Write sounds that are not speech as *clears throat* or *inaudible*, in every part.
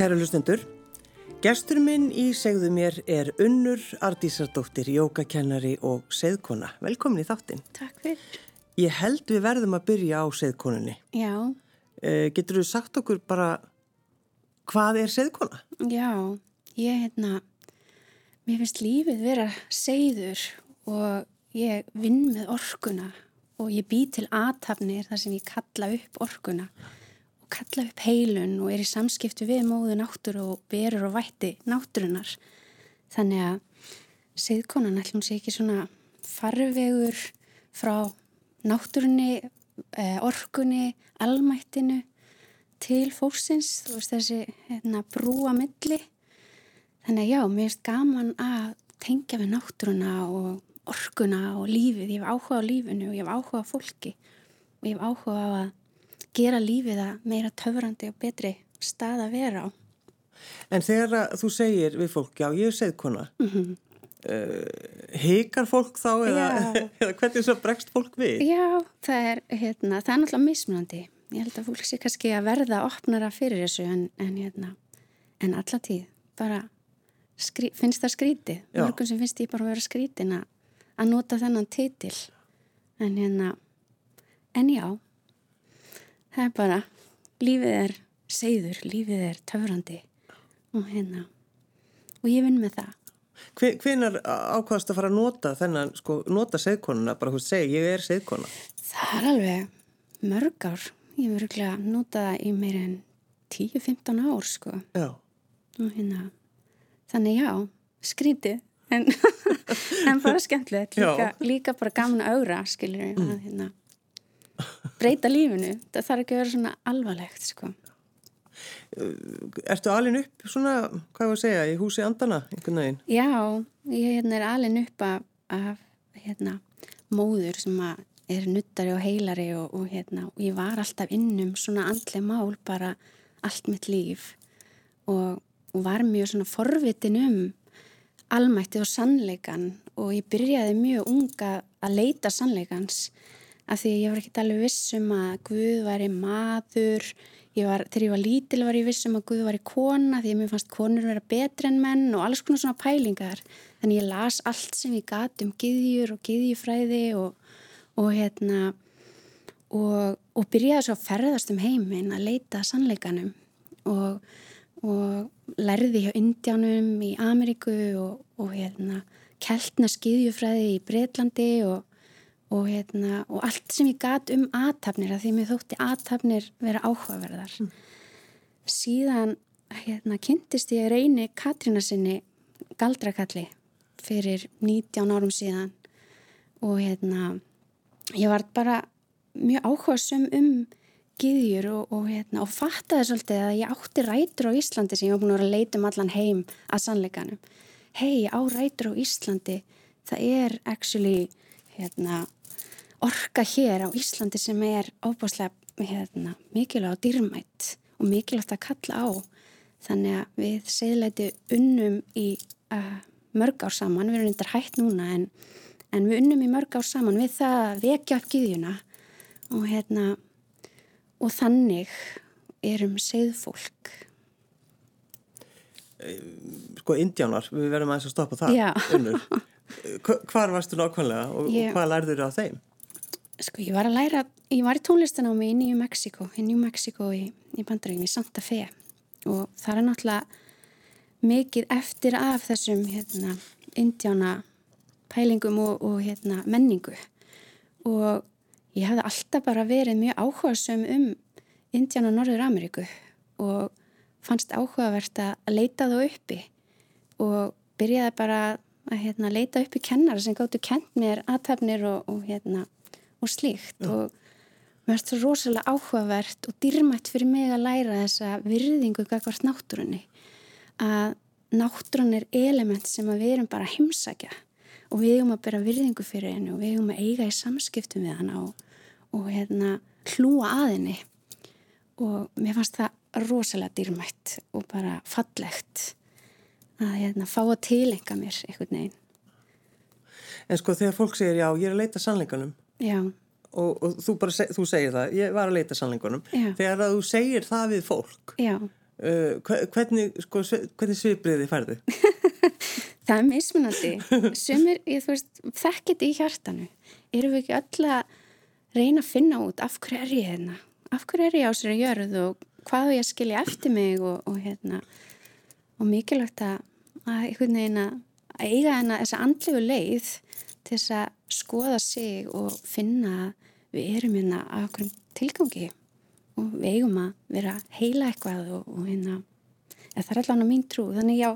Kæra hlustendur, gestur minn í segðu mér er Unnur Ardísardóttir, jógakennari og seðkona. Velkomin í þáttinn. Takk fyrir. Ég held við verðum að byrja á seðkonunni. Já, Eh, getur þú sagt okkur bara hvað er seðkona? já, ég hérna, mér finnst lífið vera seiður og ég vinn með orkuna og ég bý til aðtafnir þar sem ég kalla upp orkuna og kalla upp heilun og er í samskiptu við móðu náttúru og berur og vætti náttúrunar. Þannig að seðkonan ætlum sé ekki svona farvegur frá náttúrunni, eh, orkunni, almættinu til fólksins, þú veist þessi hérna, brúa milli. Þannig að já, mér finnst gaman að tengja við náttúruna og orkuna og lífið. Ég hef áhuga á lífinu og ég hef áhuga á fólki og ég hef áhuga á að gera lífið að meira töfrandi og betri stað að vera á. En þegar þú segir við fólk, já ég er seðkona, mm -hmm. hikar fólk þá eða, *laughs* eða hvernig svo bregst fólk við? Já, það er, hérna, það er náttúrulega mismunandi. Ég held að fólk sé kannski að verða opnara fyrir þessu en, en, hérna, en alla tíð bara skrí, finnst það skrítið. Mörgum sem finnst ég bara að vera skrítin að, að nota þennan titil. En hérna, en já, það er bara, lífið er seiður, lífið er töfrandi og hérna, og ég vinn með það. Hvenær ákvaðast að fara að nota þennan, sko, nota seðkonuna, bara þú segir ég er seðkona? Það er alveg mörg ár. Ég hef örgulega notað það í meira en 10-15 ár, sko. Já. Og hérna, þannig já, skrítið, en, *laughs* en bara skemmtilegt. Líka, líka bara gaman að augra, við, að hérna, breyta lífinu. Það þarf ekki að vera svona alvarlegt, sko. Ertu alin upp svona, hvað ég að segja, í húsi andana einhvern veginn? Já, ég hérna, er alveg upp af, af hérna, móður sem er nuttari og heilari og, og, hérna, og ég var alltaf innum svona andlega mál bara allt mitt líf og, og var mjög svona forvitin um almætti og sannleikan og ég byrjaði mjög unga að leita sannleikans af því ég var ekki alveg viss um að Guð væri maður. Ég var, þegar ég var lítil var ég viss um að Guð væri kona því að mér fannst konur vera betri en menn og alls konar svona pælingar. Þannig ég las allt sem ég gat um gyðjur og gyðjufræði og, og hérna og, og byrjaði svo að ferðast um heiminn að leita sannleikanum. Og, og lærði hjá Indjánum í Ameríku og hérna keltna skiðjufræði í Breitlandi og, og hérna og allt sem ég gat um aðtapnir að því mér þótti aðtapnir vera áhugaverðar. Síðan hérna kynntist ég reyni Katrína sinni galdrakalli fyrir 19 árum síðan. Og hérna ég var bara mjög áhugasum um gyðjur og, og, hérna, og fattaði svolítið að ég átti rætur á Íslandi sem ég var búin að vera að leita um allan heim að sannleikanum. Hei, á rætur á Íslandi, það er actually hérna, orka hér á Íslandi sem er óbáslega hérna, mikilvæg og dýrmætt og mikilvægt að kalla á. Þannig að við segleiti unnum í uh, mörg ár saman, við erum reyndar hætt núna en, en við unnum í mörg ár saman við það að vekja upp gyðjuna og hérna og þannig erum segðfólk. Sko, indjánar, við verðum aðeins að stoppa það, *laughs* Hvar varstu nákvæmlega og, og hvað lærður á þeim? Sko ég var að læra, ég var í tónlistanámi í New Mexico, í New Mexico í, í bandaríkjum, í Santa Fe. Og það er náttúrulega mikið eftir af þessum hérna, indjána pælingum og, og hérna, menningu. Og ég hafði alltaf bara verið mjög áhugasum um Indjána og Norður Ameríku og fannst áhugavert að leita þá uppi. Og byrjaði bara að hérna, leita uppi kennara sem gáttu kent mér aðtafnir og, og, hérna, og slíkt og mér finnst það rosalega áhugavert og dýrmætt fyrir mig að læra þessa virðingu gagvart náttúrunni. Að náttúrun er element sem við erum bara að heimsækja og við eigum að bera virðingu fyrir henni og við eigum að eiga í samskiptum við hana og, og hérna, hlúa að henni. Og mér fannst það rosalega dýrmætt og bara fallegt að hérna, fá að tilenga mér einhvern veginn. En sko, þegar fólk segir, já, ég er að leita sannleikanum. Já, og, og þú bara þú segir það, ég var að leita sannleikanum. Já. Þegar að þú segir það við fólk, Uh, hvernig, sko, hvernig svipriði færðu? *laughs* það er mismunandi. Sumir, ég þú veist, þekkit í hjartanu. Erum við ekki öll að reyna að finna út af hverju er ég hérna? Af hverju er ég á sér að gjörð og hvað er ég að skilja eftir mig og, og hérna, og mikilvægt að, að einhvern veginn að eiga þessa andlegu leið til þess að skoða sig og finna að við erum hérna á okkur tilgangi og við eigum að vera heila eitthvað og, og hérna, það er allavega mín trú, þannig já,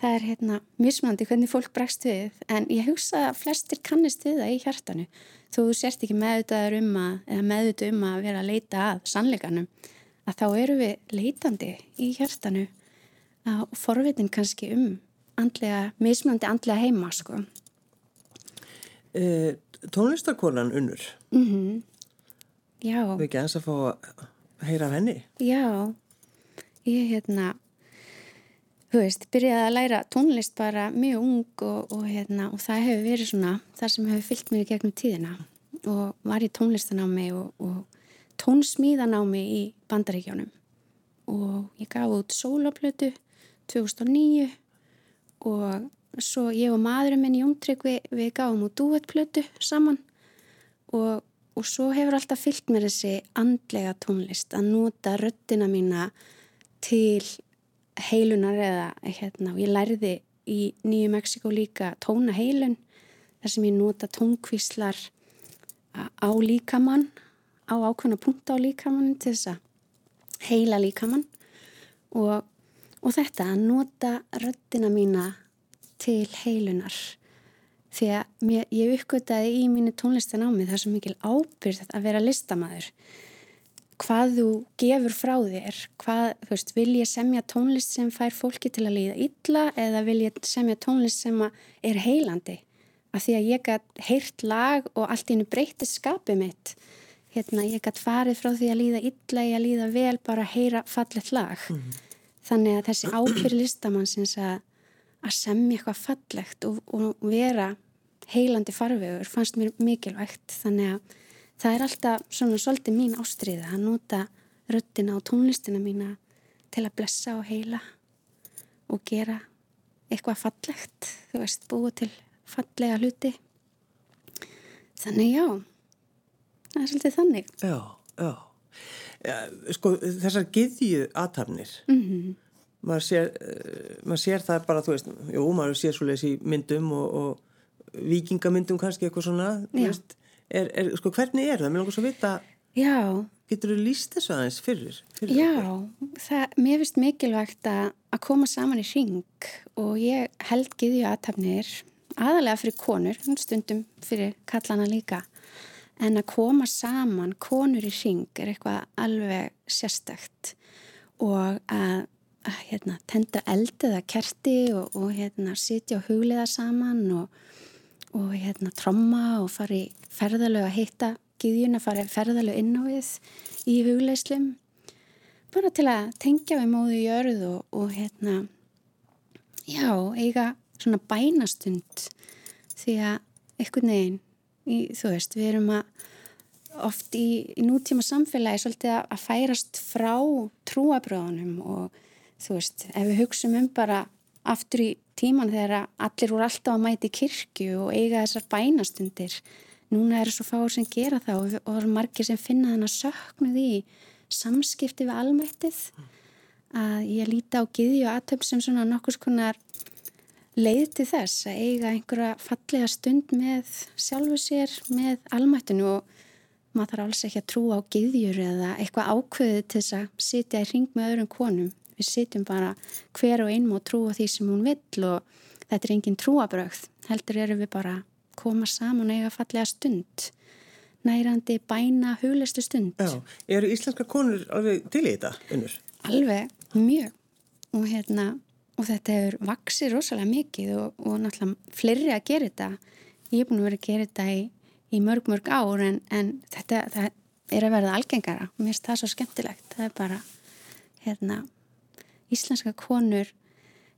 það er hérna mismandi hvernig fólk bregst við, en ég hugsa að flestir kannist við það í hjartanu, þú sérst ekki meðutaður um að, eða meðut um að vera að leita að sannleikanum, að þá eru við leitandi í hjartanu og forvitin kannski um andlega, mismandi andlega heima, sko. E, tónlistarkonan unnur? Mm Já. Við ekki eins að fá að heyra af henni? Já, ég hérna, þú veist, byrjaði að læra tónlist bara mjög ung og, og hérna, og það hefur verið svona það sem hefur fyllt mér í gegnum tíðina og var í tónlistanámi og, og tónsmíðanámi í bandaríkjónum og ég gaf út sólaplötu 2009 og svo ég og maðurinn minn Jón Tryggvi við gáum út dúetplötu saman og og svo hefur alltaf fyllt mér þessi andlega tónlist að nota röttina mína til heilunar eða hérna og ég lærði í Nýju Mexiko líka tóna heilun þar sem ég nota tónkvíslar á líkamann á ákveðna punkt á líkamann til þess að heila líkamann. Og, og þetta að nota röttina mína til heilunar. Því að mér, ég uppgötaði í mínu tónlistan á mig það er svo mikil ábyrð að vera listamæður hvað þú gefur frá þér hvað, þú veist, vil ég semja tónlist sem fær fólki til að líða illa eða vil ég semja tónlist sem er heilandi? Af því að ég gætt heyrt lag og allt í hennu breytið skapið mitt. Hérna, ég gætt farið frá því að líða illa ég að líða vel bara að heyra fallet lag. Mm -hmm. þannig að þessi ábyrð listamannsins að að semja eitthvað fallegt og, og vera heilandi farvegur fannst mér mikilvægt. Þannig að það er alltaf svona svolítið mín ástriða að nota röttina og tónlistina mína til að blessa og heila og gera eitthvað fallegt þú veist, búa til fallega hluti. Þannig já það er svolítið þannig. Já, já. Ja, sko þessar giðju aðtafnir mm -hmm. Maður, sér, uh, maður sér það bara þú veist, jú, maður sér svolítið í myndum og, og vikingamyndum kannski eitthvað svona veist, er, er, sko, hvernig er það? Mér langar svo að vita Já. getur þú líst þessu aðeins fyrir? fyrir Já, það, mér finnst mikilvægt að, koma saman í ring og ég held giðju aðtapnir aðalega fyrir konur, stundum fyrir kallana líka en að koma saman konur í ring er eitthvað alveg sérstakt og að hérna, tenda eldið að kerti og, og hérna, sitja og hugliða saman og, og hérna tromma og fari ferðalög að hitta giðjun að fari ferðalög inn á við í hugleislum bara til að tengja við móðu í örð og, og hérna já, eiga svona bænastund því að einhvern veginn í, þú veist, við erum að oft í, í nútíma samfélagi svolítið að færast frá trúabröðunum og þú veist, ef við hugsaum um bara aftur í tíman þegar allir voru alltaf að mæti kirkju og eiga þessar bænastundir. Núna er það svo fáur sem gera það og það eru margir sem finna þannig að söknuð í samskipti við almættið. Að ég líti á giði og aðtöfn sem svona nokkus konar leið til þess að eiga einhverja fallega stund með sjálfu sér, með almættinu og maður þarf alls ekki að trúa á giðjur eða eitthvað ákveðið til þess að sitja í ring með öðrum konum við sitjum bara hver og einn og trúa því sem hún vill og þetta er engin trúabrögð heldur erum við bara koma saman og eiga fallega stund. Nærandi bæna huglestu stund. Já, eru íslenska konur alveg til í þetta unnur? Alveg, mjög. Og hérna og þetta hefur vaksið rosalega mikið og, og náttúrulega fleiri að gera þetta. Ég er búin að vera að gera þetta í, í mörg mörg ár en, en þetta er að verða algengara. Mér finnst það svo skemmtilegt. Það er bara hérna íslenska konur.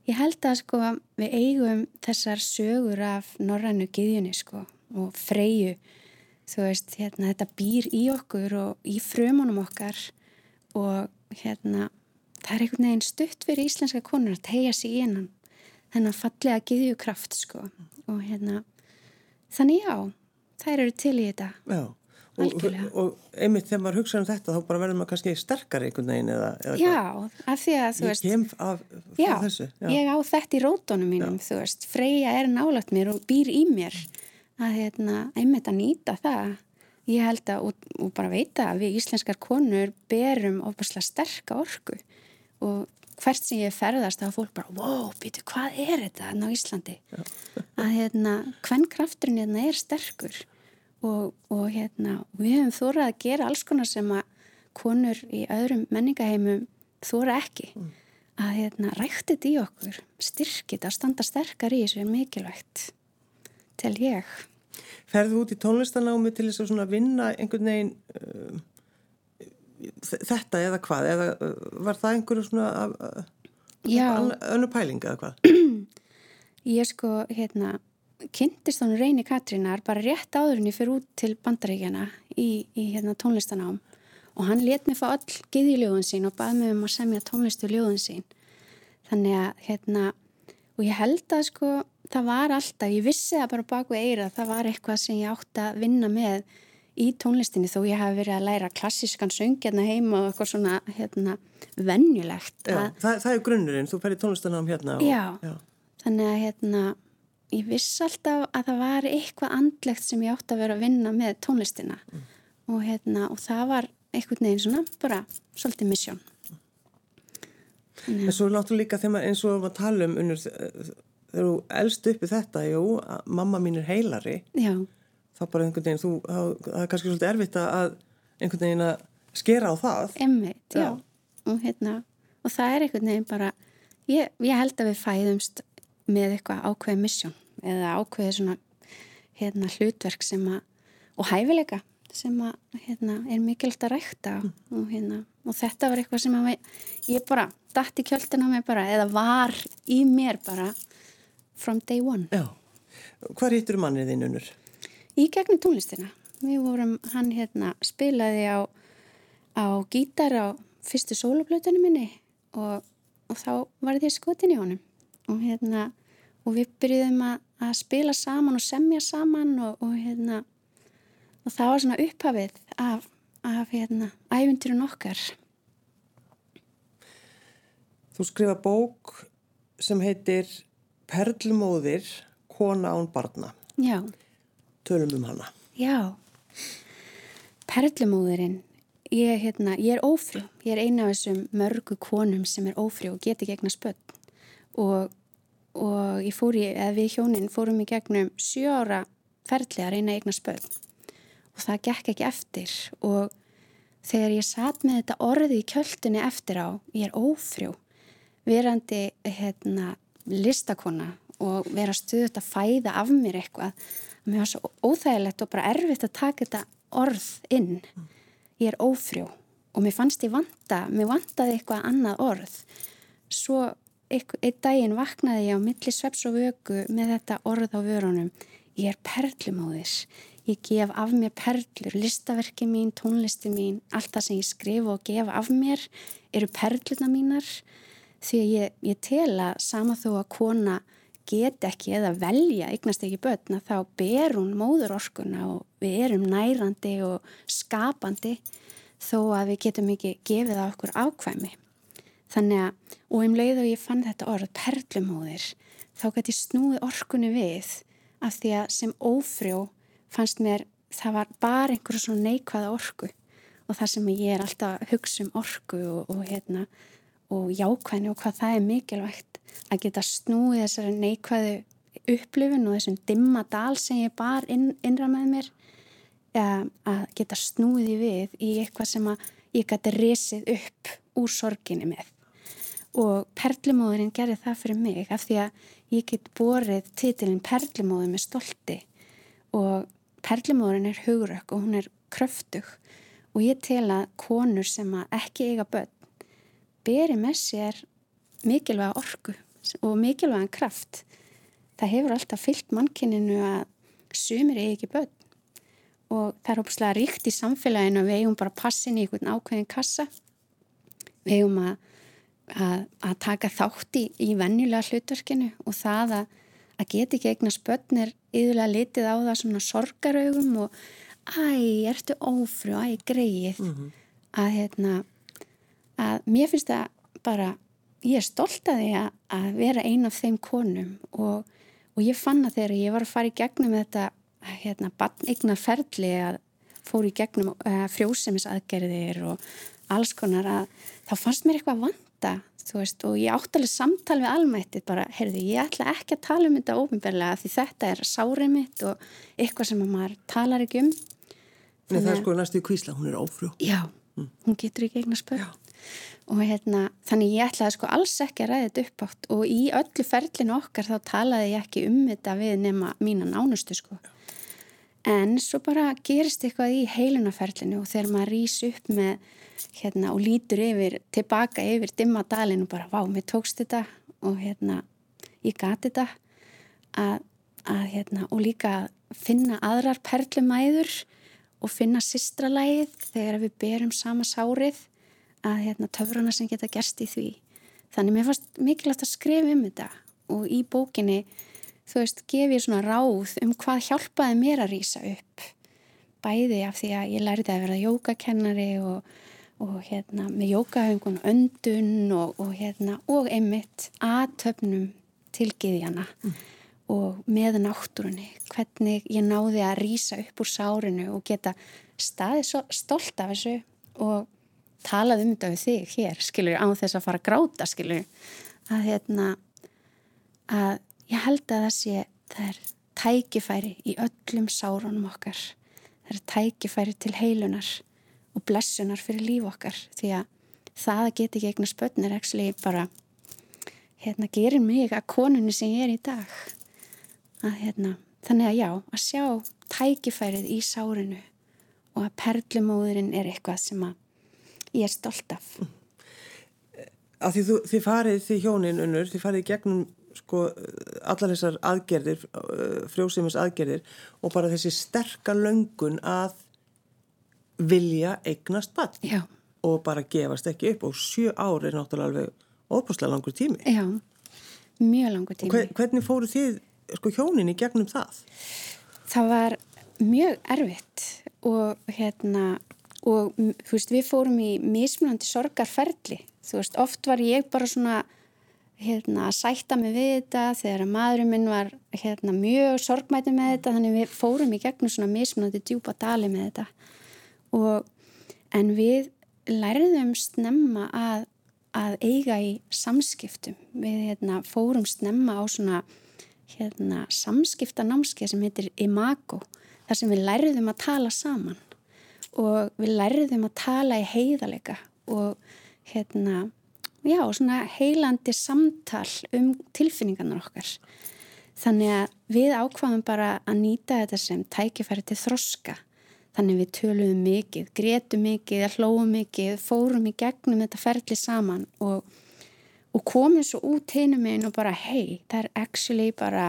Ég held að sko við eigum þessar sögur af norrannu giðjunni sko og freyju. Þú veist hérna þetta býr í okkur og í frumunum okkar og hérna það er einhvern veginn stutt fyrir íslenska konur að tegja sig í hennan þennan fallega giðju kraft sko. Og hérna þannig já, þær eru til í þetta. Já, og, og einmitt þegar maður hugsa um þetta þá bara verður maður kannski sterkar einhvern veginn eða, eða Já, af því að þú veist af, Já, þessu ég á þetta í rótónum mínum, þú veist, Freyja er nálagt mér og býr í mér. Að hérna, einmitt að nýta það. Ég held að, og, og bara veita að við íslenskar konur berum ofaslega sterka orku. Og hvert sem ég ferðast þá er fólk bara, wow, býtu, hvað er þetta hérna á Íslandi? Já. að hérna, hvern krafturinn hérna er sterkur og, og hérna, við höfum þórað að gera alls konar sem að konur í öðrum menningaheimum þóra ekki. Mm. Að hérna, rækti þetta í okkur, styrkit að standa sterkar í þessu er mikilvægt, tel ég. Ferðu út í tónlistanámi til þess að vinna einhvern veginn uh, þetta eða hvað? Eða uh, var það einhverju svona uh, önnu pælinga eða hvað? *clears throat* Ég sko, hérna, kynntist hún Reyni Katrínar bara rétt áðurinn ég fyrir út til bandaríkjana í, í hérna, tónlistanám og hann let mér fá all giðiljóðun sín og baði mig um að semja tónlistu ljóðun sín. Þannig að, hérna, og ég held að sko, það var alltaf, ég vissi það bara bak við eira, það var eitthvað sem ég átti að vinna með í tónlistinni þó ég hafi verið að læra klassískan söngjarna heima og eitthvað svona hérna, vennjulegt. Já, það, það er grunnurinn, þú færi tónlistanám hérna. Og, já, já, þannig að hérna, ég viss alltaf að það var eitthvað andlegt sem ég átti að vera að vinna með tónlistina mm. og, hérna, og það var eitthvað neginn svona bara svolítið missjón. En svo er náttúrulega líka þegar eins og við talum unnur þegar þú elst uppi þetta, jú, mamma mín er heilari. Já þá bara einhvern veginn, þú, það er kannski svolítið erfitt að einhvern veginn að skera á það. Emmitt, já. já. Og, hérna, og það er einhvern veginn bara, ég, ég held að við fæðumst með eitthvað ákveðið missjón eða ákveðið svona hérna, hlutverk sem að, og hæfileika sem að, hérna, er mikilvægt að rækta mm. og, hérna, og þetta var eitthvað sem að ég bara dætt í kjöldin á mig bara, eða var í mér bara from day one. Já. Hvað rítur mannið þinn unnur? í gegnum tónlistina. Við vorum, hann hérna spilaði á, á gítar á fyrstu soloplötunum minni og, og þá var því skotin í honum og hérna og við byrjuðum að, að spila saman og semja saman og, og hérna og það var svona upphafið af, af hérna ævindurinn okkar. Þú skrifa bók sem heitir Perlmóðir, kona án barna. Já tölum um hana. Já, perlumóðurinn, ég, hérna, ég er ófrjó, ég er eina af þessum mörgu konum sem er ófrjó og geti gegna spöll og, og ég fór í, eða við hjóninn fórum í gegnum sjö ára ferli að reyna eigna spöll og það gekk ekki eftir. Og þegar ég satt með þetta orði í kjöldunni eftir á, ég er ófrjó, verandi hérna, listakona og vera stuðut að fæða af mér eitthvað mér var svo óþægilegt og bara erfitt að taka þetta orð inn. Ég er ófrjó og mér fannst ég vanta, mér vantaði eitthvað annað orð. Svo einn daginn vaknaði ég á milli sveps og vögu með þetta orð á vörunum. Ég er perlumóðis ég gef af mér perlur. Listaverki mín, tónlisti mín allt það sem ég skrif og gef af mér eru perluna mínar. Því að ég, ég tel að sama þó að kona get ekki eða velja eignast ekki börn að þá ber hún móður orkuna og við erum nærandi og skapandi þó að við getum ekki gefið á okkur ákvæmi. Þannig að, og um leið og ég fann þetta orð, perlumóðir, þá gæti snúið orkunni við af því að sem ófrjó fannst mér það var bara einhverju svona neikvæða orku. Og það sem ég er alltaf að hugsa um orku og, og hérna og jákvæðinu og hvað það er mikilvægt að geta snúið þessari neikvæðu upplifun og þessum dimma dal sem ég bar inn, innra með mér að geta snúið í við í eitthvað sem að ég gæti resið upp úr sorginni með og perlumóðurinn gerði það fyrir mig af því að ég get borið titilinn perlumóður með stolti og perlumóðurinn er hugrök og hún er kröftug og ég tel að konur sem að ekki eiga börn beri með sér mikilvæga orgu og mikilvægan kraft. Það hefur alltaf fyllt mannkininu að sumir eigi ekki börn og það er óbúslega ríkt í samfélaginu að við eigum bara passin í einhvern ákveðin kassa. Við eigum að að, að taka þátt í, í venjulega hlutverkinu og það að, að geta ekki eigna spötnir yðurlega litið á það svona sorgaraugum og æ, ertu ófrú, æ, greið mm -hmm. að hérna að mér finnst það bara ég er stolt að því að, að vera ein af þeim konum og, og ég fann að þegar ég var að fara í gegnum þetta hérna, eigna ferli að fór í gegnum uh, frjósemisaðgerðir og alls konar að þá fannst mér eitthvað vanda veist, og ég áttalega samtal við almættið bara, heyrðu, ég ætla ekki að tala um þetta óbyrglega því þetta er sárið mitt og eitthvað sem maður talar ekki um Nei, það er sko næstu í kvísla, hún er ófrú. Já, mm. hún getur ekki eigna spöld. Og hérna, þannig ég ætlaði sko alls ekki að ræða þetta upp átt og í öllu ferlinu okkar þá talaði ég ekki um þetta við nema mína nánustu sko. Já. En svo bara gerist eitthvað í heilunaferlinu og þegar maður rýs upp með hérna og lítur yfir, tilbaka yfir dimma dalin og bara, vá, mér tókst þetta. Og hérna, ég gati þetta. Að, að hérna, og líka finna aðrar perlumæður og finna sistralægið þegar við berum sama sárið að hérna, töfrana sem geta gerst í því. Þannig mér fannst mikilvægt að skrifa um þetta. Og í bókinni þú veist, gef ég svona ráð um hvað hjálpaði mér að rýsa upp. Bæði af því að ég lærði að vera jógakennari og, og hérna, með jógahöngun öndun og, og, hérna, og einmitt aðtöfnum til giðjana. Mm og með náttúrunni, hvernig ég náði að rýsa upp úr sárinu og geta staðið svo stolt af þessu og talað um þetta við þig hér, skilur, á þess að fara að gráta, skilur, að hérna, að ég held að það sé, það er tækifæri í öllum sárunum okkar, það er tækifæri til heilunar og blessunar fyrir líf okkar, því að það að geta ekki eignar spötnir, ekki bara, hérna, gerir mig að konunni sem ég er í dag. Að hérna, þannig að já, að sjá tækifærið í sárinu og að perlumóðurinn er eitthvað sem ég er stolt af. Að því þú, þið farið því hjónin unnur, þið farið gegnum sko allar þessar aðgerðir frjóðsefnis aðgerðir og bara þessi sterkar löngun að vilja eignast já. og bara gefast ekki upp og sjö ári er náttúrulega alveg óbúslega langur tími Já, mjög langur tími og Hvernig fóru þið sko hjónin í gegnum það? Það var mjög erfitt og hérna og þú veist við fórum í mismunandi sorgarferli þú veist oft var ég bara svona hérna að sætta mig við þetta þegar maðurinn minn var hérna mjög sorgmæti með þetta þannig við fórum í gegnum svona mismunandi djúpa dali með þetta. Og en við lærðum snemma að, að eiga í samskiptum. Við hérna fórum snemma á svona hérna, samskipta námskeið sem heitir Imago þar sem við lærðum að tala saman. Og við lærðum að tala í heiðalega og hérna, já, svona heilandi samtal um tilfinningarnar okkar. Þannig að við ákvaðum bara að nýta þetta sem tækifæri til þroska. Þannig við töluðum mikið, gretum mikið, hlóðum mikið, fórum í gegnum þetta ferli saman og og komum svo út heinum einn og bara hei, það er actually bara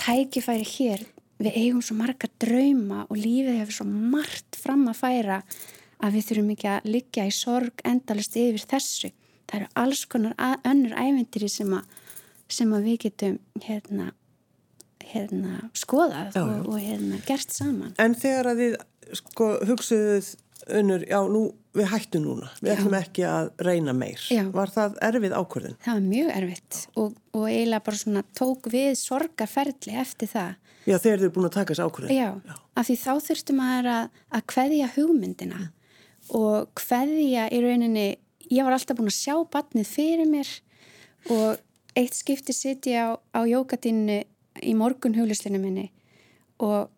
tækifæri hér við eigum svo marga drauma og lífið hefur svo margt fram að færa að við þurfum ekki að liggja í sorg endalist yfir þessu það eru alls konar að, önnur ævendiri sem, sem að við getum hérna, hérna skoðað já, já. Og, og hérna gert saman En þegar að þið sko hugsuðuð önnur, já nú við hættum núna, við ætlum ekki að reyna meir. Já. Var það erfið ákvörðin? Það var mjög erfitt og, og eiginlega bara svona tók við sorgarferðli eftir það. Já, þegar þið eru búin að taka þessu ákvörðin. Já, Já, af því þá þurftum að, að kveðja hugmyndina mm. og kveðja í rauninni, ég var alltaf búin að sjá batnið fyrir mér og eitt skipti sitt ég á, á jókatinu í morgun hugluslinu minni og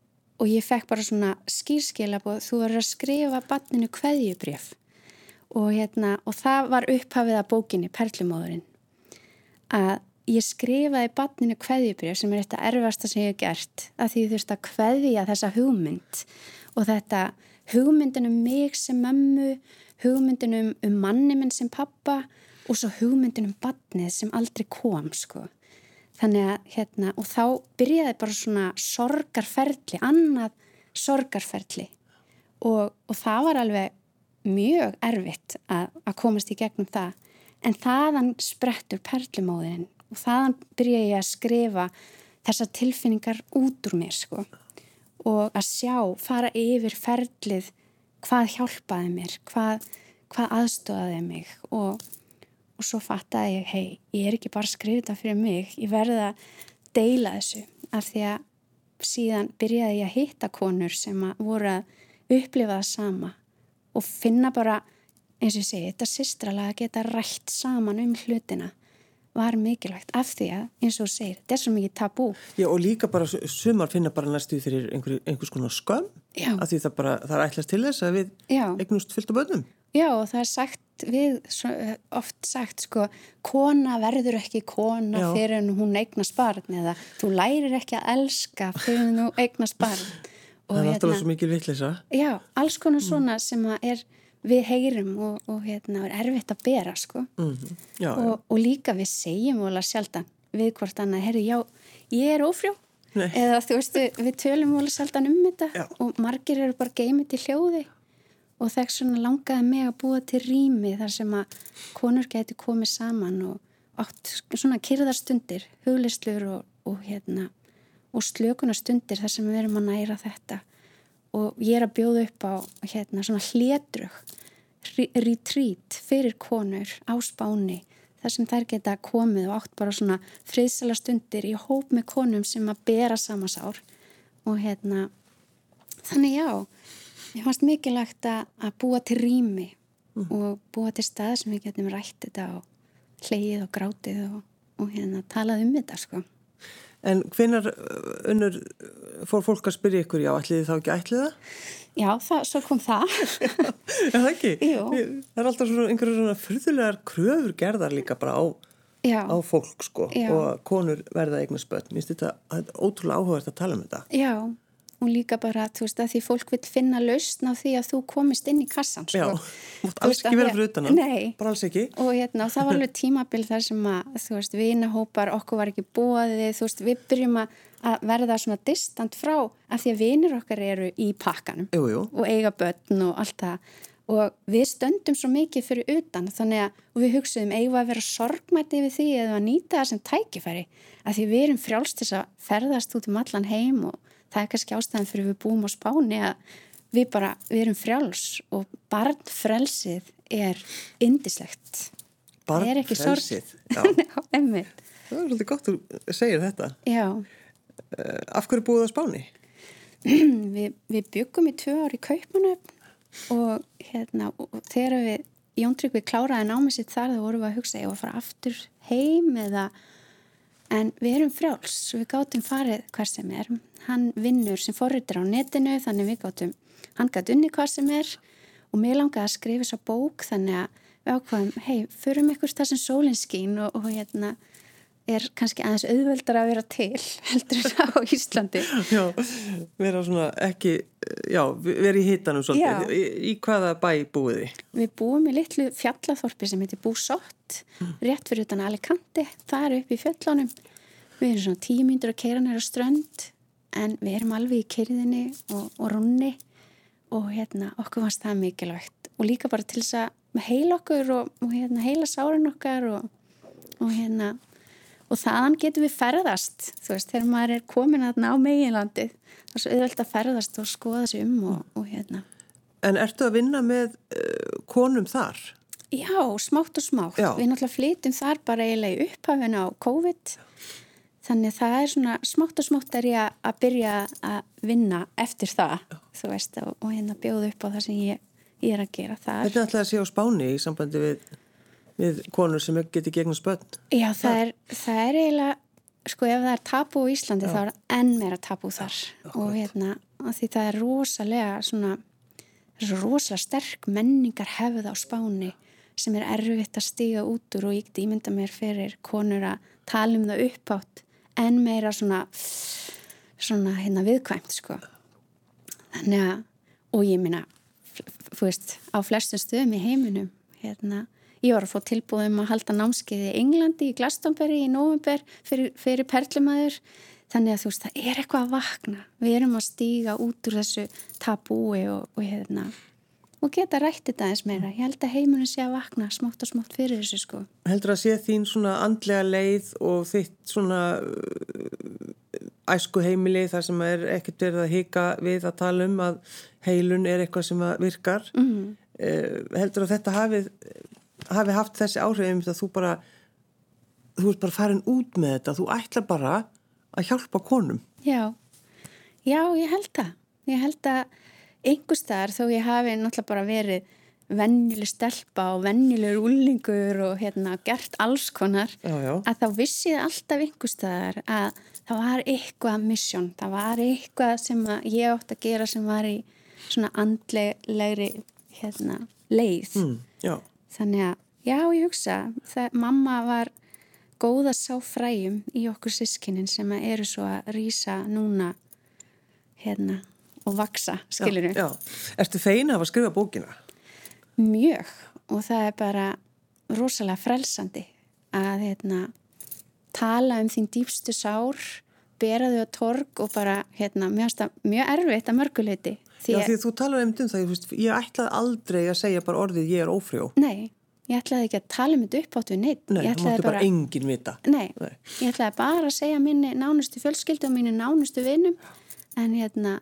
og ég fekk bara svona skýrskilabóð þú verður að skrifa banninu kveðjubrjöf og, hérna, og það var upphafið að bókinni Perlumóðurinn að ég skrifaði banninu kveðjubrjöf sem er þetta erfasta sem ég hef gert að því þú veist að kveðja þessa hugmynd og þetta hugmyndin um mig sem mömmu hugmyndin um, um manni minn sem pappa og svo hugmyndin um bannið sem aldrei kom sko. Þannig að hérna og þá byrjaði bara svona sorgarferðli, annað sorgarferðli og, og það var alveg mjög erfitt að, að komast í gegnum það. En þaðan sprettur perlumóðin og þaðan byrja ég að skrifa þessar tilfinningar út úr mér sko og að sjá, fara yfir ferlið hvað hjálpaði mér, hvað, hvað aðstofaði mig. Og, og svo fattaði ég, hei, ég er ekki bara að skrifa þetta fyrir mig, ég verði að deila þessu. Af því að síðan byrjaði ég að hitta konur sem að voru að upplifa það sama og finna bara, eins og ég segi, þetta sýstralega geta rætt saman um hlutina var mikilvægt af því að, eins og segir, þetta er svo mikið tabú. Já og líka bara sumar finna bara næstu fyrir einhver, einhvers konar Já. af því það bara, það er ætlast til þess að við Já. eignust fyllt á bönnum. Já og það er sagt við, oft sagt sko, kona verður ekki kona Já. fyrir en hún eignast barn eða þú lærir ekki að elska fyrir en þú eignast barn. Og það er alltaf hérna, svo mikið vittlisa. Já, alls konar mm. svona sem er við heyrum og, og hérna, er erfitt að bera sko. mm -hmm. já, og, já. og líka við segjum alveg sjaldan við hvort annað, herru, já, ég er ofrjó Nei. eða þú veistu, við tölum alveg sjaldan um þetta já. og margir eru bara geimið til hljóði og þess svona langaði mig að búa til rými þar sem að konur geti komið saman og átt svona kyrðarstundir, huglistlur og, og hérna og slökunarstundir þar sem við erum að næra þetta og ég er að bjóða upp á hérna svona hlétrug retreat fyrir konur á spáni þar sem þær geta komið og átt bara svona friðsala stundir í hóp með konum sem að bera samasár og hérna þannig já, ég fannst mikilvægt að búa til rými mm. og búa til stað sem við getum rætt þetta og hleyið og grátið og, og hérna talað um þetta sko En hvenar unnur fór fólk að spyrja ykkur, já, ætliði þá ekki ætliða? Já, það, svo kom það. Já, *laughs* það ekki? Jú. Það er alltaf svona einhverju svona fyrðulegar kröfur gerðar líka bara á, á fólk, sko, já. og konur verða eignu spött. Mér finnst þetta ótrúlega áhugavert að tala um þetta. Já, og líka bara, þú veist, að því fólk vil finna lausn á því að þú komist inn í kassan, sko. Já, þú mátt alls ekki vera fyrir utan. Nei. Bara alls ekki. Og hérna, og það var *laughs* alveg tímabil þar sem að, þú veist, vinahópar, okkur var ekki bóðið, þú veist, við byrjum að verða svona distant frá af því að vinir okkar eru í pakkanum jú, jú. og eiga börn og allt það og við stöndum svo mikið fyrir utan þannig að við hugsaðum eigum að vera sorgmætti við því eða að nýta það sem tækifæri af því við erum frjálst þess að ferðast út um allan heim og það er kannski ástæðan fyrir við búum á spáni að við bara, við erum frjáls og barnfrelsið er indislegt Barnfrelsið? Já, *laughs* emmitt Það er svolítið gott að segja þetta. Já. Eh, af hverju búið á Spáni? *clears throat* við, við byggum í tvö ári kaupanöfn og, hérna, og þegar við Jóntrygg við kláraði námið sitt þar þá vorum við að hugsa ég var að fara aftur heim eða en við erum frjáls. Við gáttum farið hver sem er. Hann vinnur sem forritur á netinu þannig við gáttum, hann gætt unni hvað sem er. Og mér langaði að skrifa þessa bók þannig að við ákvaðum hei, förum ykkur það sem sólinskín og, og hérna er kannski aðeins auðveldar að vera til *laughs* heldur það á Íslandi. Já, vera svona ekki já, vera í hitanum svolítið. Í, í hvaða bæ búið þið? Við búum í litlu fjallathorpi sem heitir Búsott mm. rétt fyrir utan Alicante. Það er upp í fjallánum við erum svona tíu myndur að keira næra strönd en við erum alveg í kyrðinni og, og runni og hérna, okkur fannst það mikilvægt. Og líka bara til þess að heila okkur og, og hérna, heila sárin okkar og, og hérna og þaðan getur við ferðast þú veist, þegar maður er komin aðna á meginlandi það er svo auðvelt að ferðast og skoða sér um og, og hérna En ertu að vinna með uh, konum þar? Já, smátt og smátt Já. við náttúrulega flytum þar bara eiginlega í upphafinu á COVID þannig það er svona smátt og smátt er ég að byrja að vinna eftir það, Já. þú veist og, og hérna bjóða upp á það sem ég, ég er að gera þar Þetta er alltaf að sé á spáni í sambandi við við konur sem getur gegnum spönn Já, það er, það er eiginlega sko ef það er tapu í Íslandi Já. þá er enn meira tapu þar. Já, og hérna, því það er rosalega svona, rosalega sterk menningar hefð á spáni sem er erfitt að stiga út úr og ég geti ímynda mér fyrir konur að tala um það uppátt en meira svona svona hérna viðkvæmt sko. Þannig að, og ég minna þú veist, á flestum stöðum í heiminum hérna Ég var að fá tilbúðum að halda námskeiði í Englandi í Glastonbury í november fyrir, fyrir perlumæður. Þannig að þú veist, það er eitthvað að vakna. Við erum að stíga út úr þessu tabúi og, og, hérna, og geta rætt þetta eins meira. Ég held að heimurinn sé að vakna smátt og smátt fyrir þessu sko. Heldur að sé þín svona andlega leið og þitt svona uh, æsku heimili þar sem er ekkert verið að hika við að tala um að heilun er eitthvað sem virkar. Mm. Heldur að þetta hafi, hafi haft þessi áhrifum að þú bara, þú ert bara farin út með þetta, þú ætla bara að hjálpa konum. Já, já ég held það. Ég held að einhver staðar þó ég hafi náttúrulega bara verið vennileg stelpa og vennilegur úlningur og hérna gert alls konar já, já. að þá vissi ég alltaf einhver staðar að það var eitthvað missjón, það var eitthvað sem ég ótt að gera sem var í svona andlegri hérna, leið mm, þannig að já ég hugsa það, mamma var góð að sá fræjum í okkur sískinin sem eru svo að rýsa núna hérna og vaksa, skilur við. Já, já. Ertu feina af að skrifa bókina? Mjög og það er bara rosalega frelsandi að hérna, tala um þín dýpstu sár, bera þau á torg og bara hérna, mjög, mjög erfitt að mörguleiti. Því Já, því að þú talaði um það, veist, ég ætlaði aldrei að segja bara orðið ég er ófrjó. Nei, ég ætlaði ekki að tala um þetta upp áttu við neitt. Nei, það máttu bara, bara engin vita. Nei, nei, ég ætlaði bara að segja minni nánustu fjölskyldu og minni nánustu vinum en hérna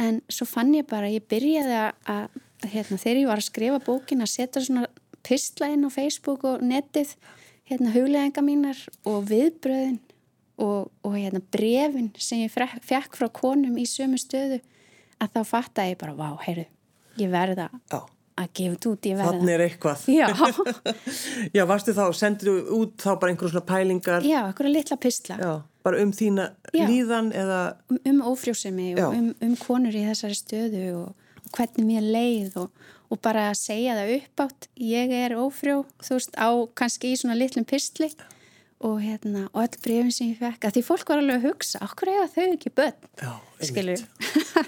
en svo fann ég bara, ég byrjaði að, hérna, þegar ég var að skrifa bókin að setja svona pistla inn á Facebook og netið, hérna hugleðinga mínar og viðbröðin og, og hérna brefin sem ég fekk frá konum í sömu stöðu að þá fatt að ég bara, vá, heyrðu, ég verða Já. að gefa þetta út, ég verða Þannig er eitthvað. *laughs* Já, Já varstu þá, sendir þú út þá bara einhverjum svona pælingar? Já, einhverja litla pistla. Já bara um þína Já. líðan eða... Um, um ófrjósemi og um, um konur í þessari stöðu og, og hvernig mér leið og, og bara að segja það upp átt ég er ófrjó, þú veist, á kannski í svona litlum pistli og hérna, og öll brefin sem ég fekk að því fólk var alveg að hugsa, okkur eiga þau ekki börn, já, skilur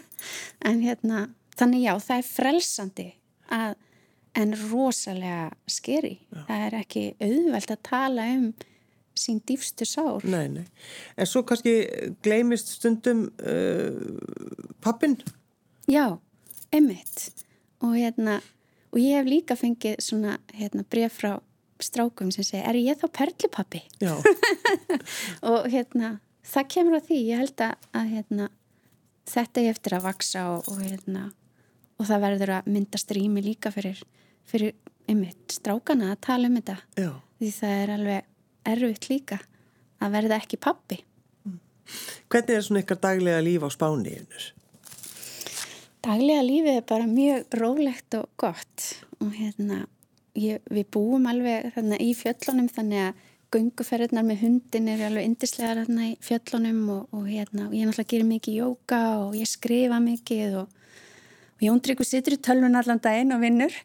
*laughs* en hérna, þannig já það er frelsandi að en rosalega skeri það er ekki auðvelt að tala um sín dýfstu sár. Nei, nei. En svo kannski gleimist stundum uh, pappin? Já, emitt. Og hérna, og ég hef líka fengið svona hérna bref frá strákum sem segir, er ég þá perlipappi? Já. *laughs* og hérna, það kemur á því, ég held að, að hérna, þetta er eftir að vaksa og, og hérna, og það verður að myndast rými líka fyrir, fyrir einmitt strákana að tala um þetta. Já. Því það er alveg erfitt líka að verða ekki pappi. Hvernig er svona ykkar daglega líf á spániðinur? Daglega lífið er bara mjög rólegt og gott og hérna ég, við búum alveg þarna í fjöllunum þannig að gunguferðirnar með hundin er alveg indislegar þarna í fjöllunum og, og hérna og ég náttúrulega gerir mikið jóka og ég skrifa mikið og, og Jón Tryggur situr í tölvun allan daginn og vinnur.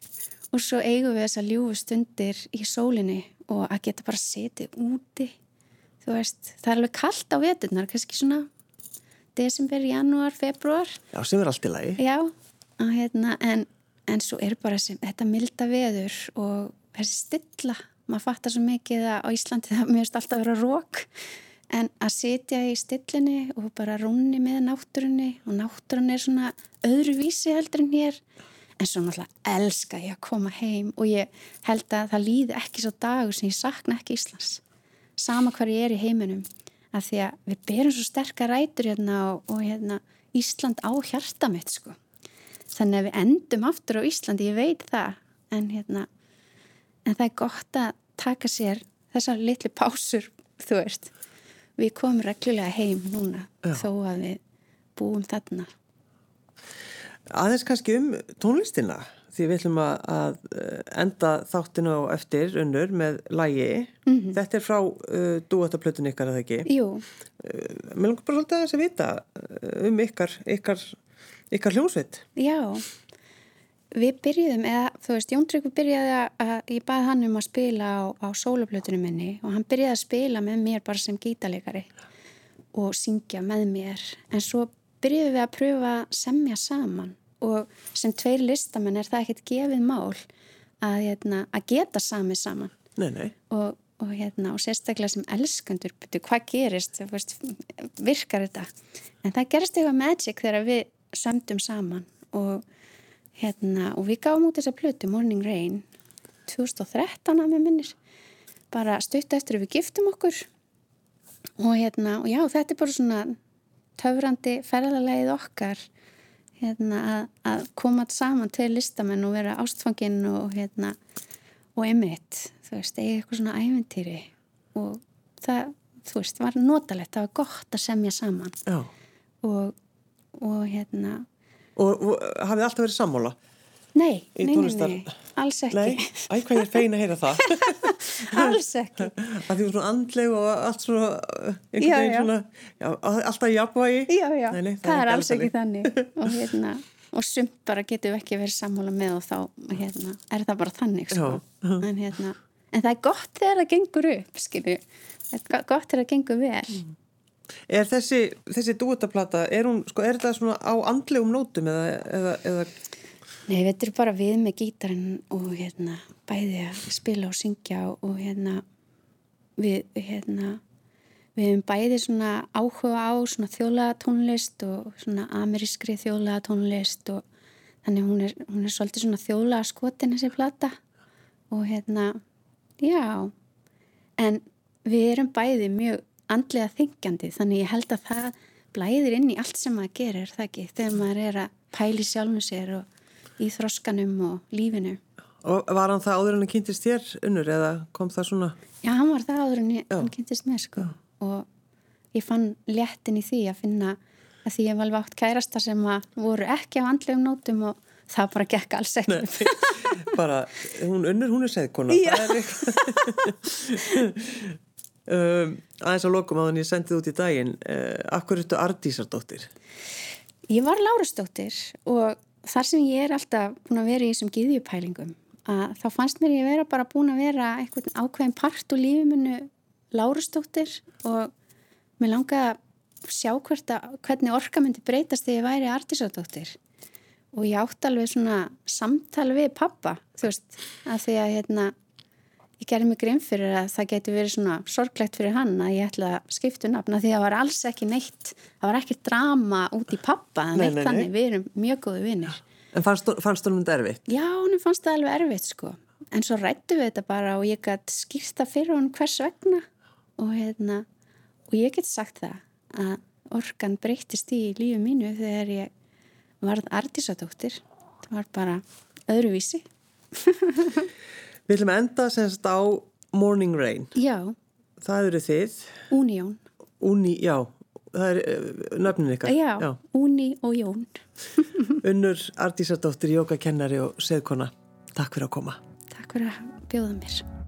Og svo eigum við þessa ljúfu stundir í sólinni og að geta bara setið úti. Þú veist, það er alveg kallt á veturnar kannski svona desember, janúar, februar Já, sem er allt í lagi. Já, hérna, en, en svo er bara sem, þetta milda veður og þessi stilla maður fattar svo mikið að á Íslandi það mjögst alltaf að vera rók en að setja í stillinni og bara rónni með náttúrunni og náttúrunni er svona öðruvísi heldur en hér. En svo náttúrulega elska ég að koma heim og ég held að það líði ekki svo dagur sem ég sakna ekki Íslands. Sama hvar ég er í heiminum að því að við berum svo sterkar rætur hérna og, og hérna Ísland á hjarta mitt sko þannig að við endum aftur á Íslandi ég veit það en hérna en það er gott að taka sér þessar litlu pásur þú veist við komum reglulega heim núna Já. þó að við búum þarna Aðeins kannski um tónlistina því við ætlum að enda þáttinu á eftir unnur með lægi. Mm -hmm. Þetta er frá uh, dúataplötun ykkar, að það ekki? Jú. Uh, mér langar bara svolítið að þess að vita um ykkar, ykkar, ykkar hljómsveit. Já, við byrjuðum, eða þú veist, Jón Tryggur byrjaði að, ég bað hann um að spila á, á sólaplötunum minni og hann byrjaði að spila með mér bara sem gítalegari og syngja með mér, en svo byrjuðum við að pröfa að semja saman og sem tveir listamenn er það ekkert gefið mál að, hérna, að geta sami saman. Nei, nei. Og, og, hérna, og sérstaklega sem elskandur betur hvað gerist, veist, virkar þetta? En það gerist eitthvað magic þegar við sömdum saman og hérna, og við gáum út þessa plötu Morning Rain 2013 að mér minnir. Bara stutt eftir að við giftum okkur. Og hérna, og já, þetta er bara svona töfrandi ferðarlegið okkar hérna, að, að koma saman til listamenn og vera ástfanginn og hérna, og emitt, þú veist, eigi eitthvað svona æventýri og það, þú veist, var notalegt, það var gott að semja saman. Já. og, og hérna Og, og hafið alltaf verið sammála? Nei, nei, nei, nei, alls ekki Nei? Æ, hvað ég er fein að heyra það. *laughs* alls ekki að því þú er svona andleg og allt svona, einhvern Já, já. svona, já, alltaf jafnvægi. Já, já, Nei, nei, það, er alls ekki þannig og hérna, og sumt bara getum við ekki verið sammála með og þá hérna, er það bara þannig sko. en, hérna, en það er gott þegar það gengur upp skilju, það er go- gott þegar það gengur vel Er þessi, þessi dúetaplata, er sko, er þetta svona á andlegum nótum eða, eða, eða? Nei, þetta er bara við með gítarinn og hérna, bæði að spila og syngja og, hérna við hérna við hefum bæði svona áhuga á svona þjóðlega tónlist og svona amerískri þjóðlega tónlist og þannig hún er, hún er svolítið svona þjóðlega skotin þessi plata. Og hérna, já en við erum bæði mjög andlega þingjandi þannig ég held að það blæðir inn í allt sem maður gerir, það ekki, þegar maður er að pæli sjálfum sér og í þroskanum og lífinu. og var hann það áður en að kynntist þér unnur eða kom það svona, Já, hann var það áður en Já. hann kynntist mér sko og ég fann léttin í því að finna að því ég var alveg átt kærasta sem að voru ekki á andlegum nótum og það bara gekk alls ekki. *laughs* bara, hún unnur, hún er segðkona. Já. Er. Um, aðeins að lokum á þannig ég sendið út í daginn, uh, akkur ertu Ardísardóttir? Ég var Lárusdóttir og þar sem ég er alltaf búin að vera í þessum gyðjupælingum að þá fannst mér ég vera bara búin að vera einhvern ákveðin part úr lífiminu Lárusdóttir og mér langaði að sjá hvert að, hvernig orka myndi breytast þegar ég væri Artísadóttir og ég átti alveg svona samtal við pappa, þú veist, að því að hérna, ég gerði mig grimm fyrir að það geti verið svona sorglegt fyrir hann að ég ætla að skipta um nafna því að það var alls ekki neitt, það var ekki drama út í pappa, Nei, neitt nei, nei. þannig, við erum mjög góði vinnir. En fannst, fannst honum þetta erfitt? Já, hún fannst það alveg erfitt sko, en svo rættu við þetta bara og ég gætt skýrt það fyrir hún hvers vegna og hérna, og ég get sagt það að orkan breytist í lífi mínu þegar ég varð artísadóttir, það var bara öðruvísi. *laughs* Við ætlum að enda semst á Morning Rain. Já, Það eru þið, Únijón. Úni, já, það er uh, nöfnin ykkar. Já, Úni og Jón. *laughs* Unnur Ardísardóttir, jókakennari og seðkona. Takk fyrir að koma. Takk fyrir að bjóða mér.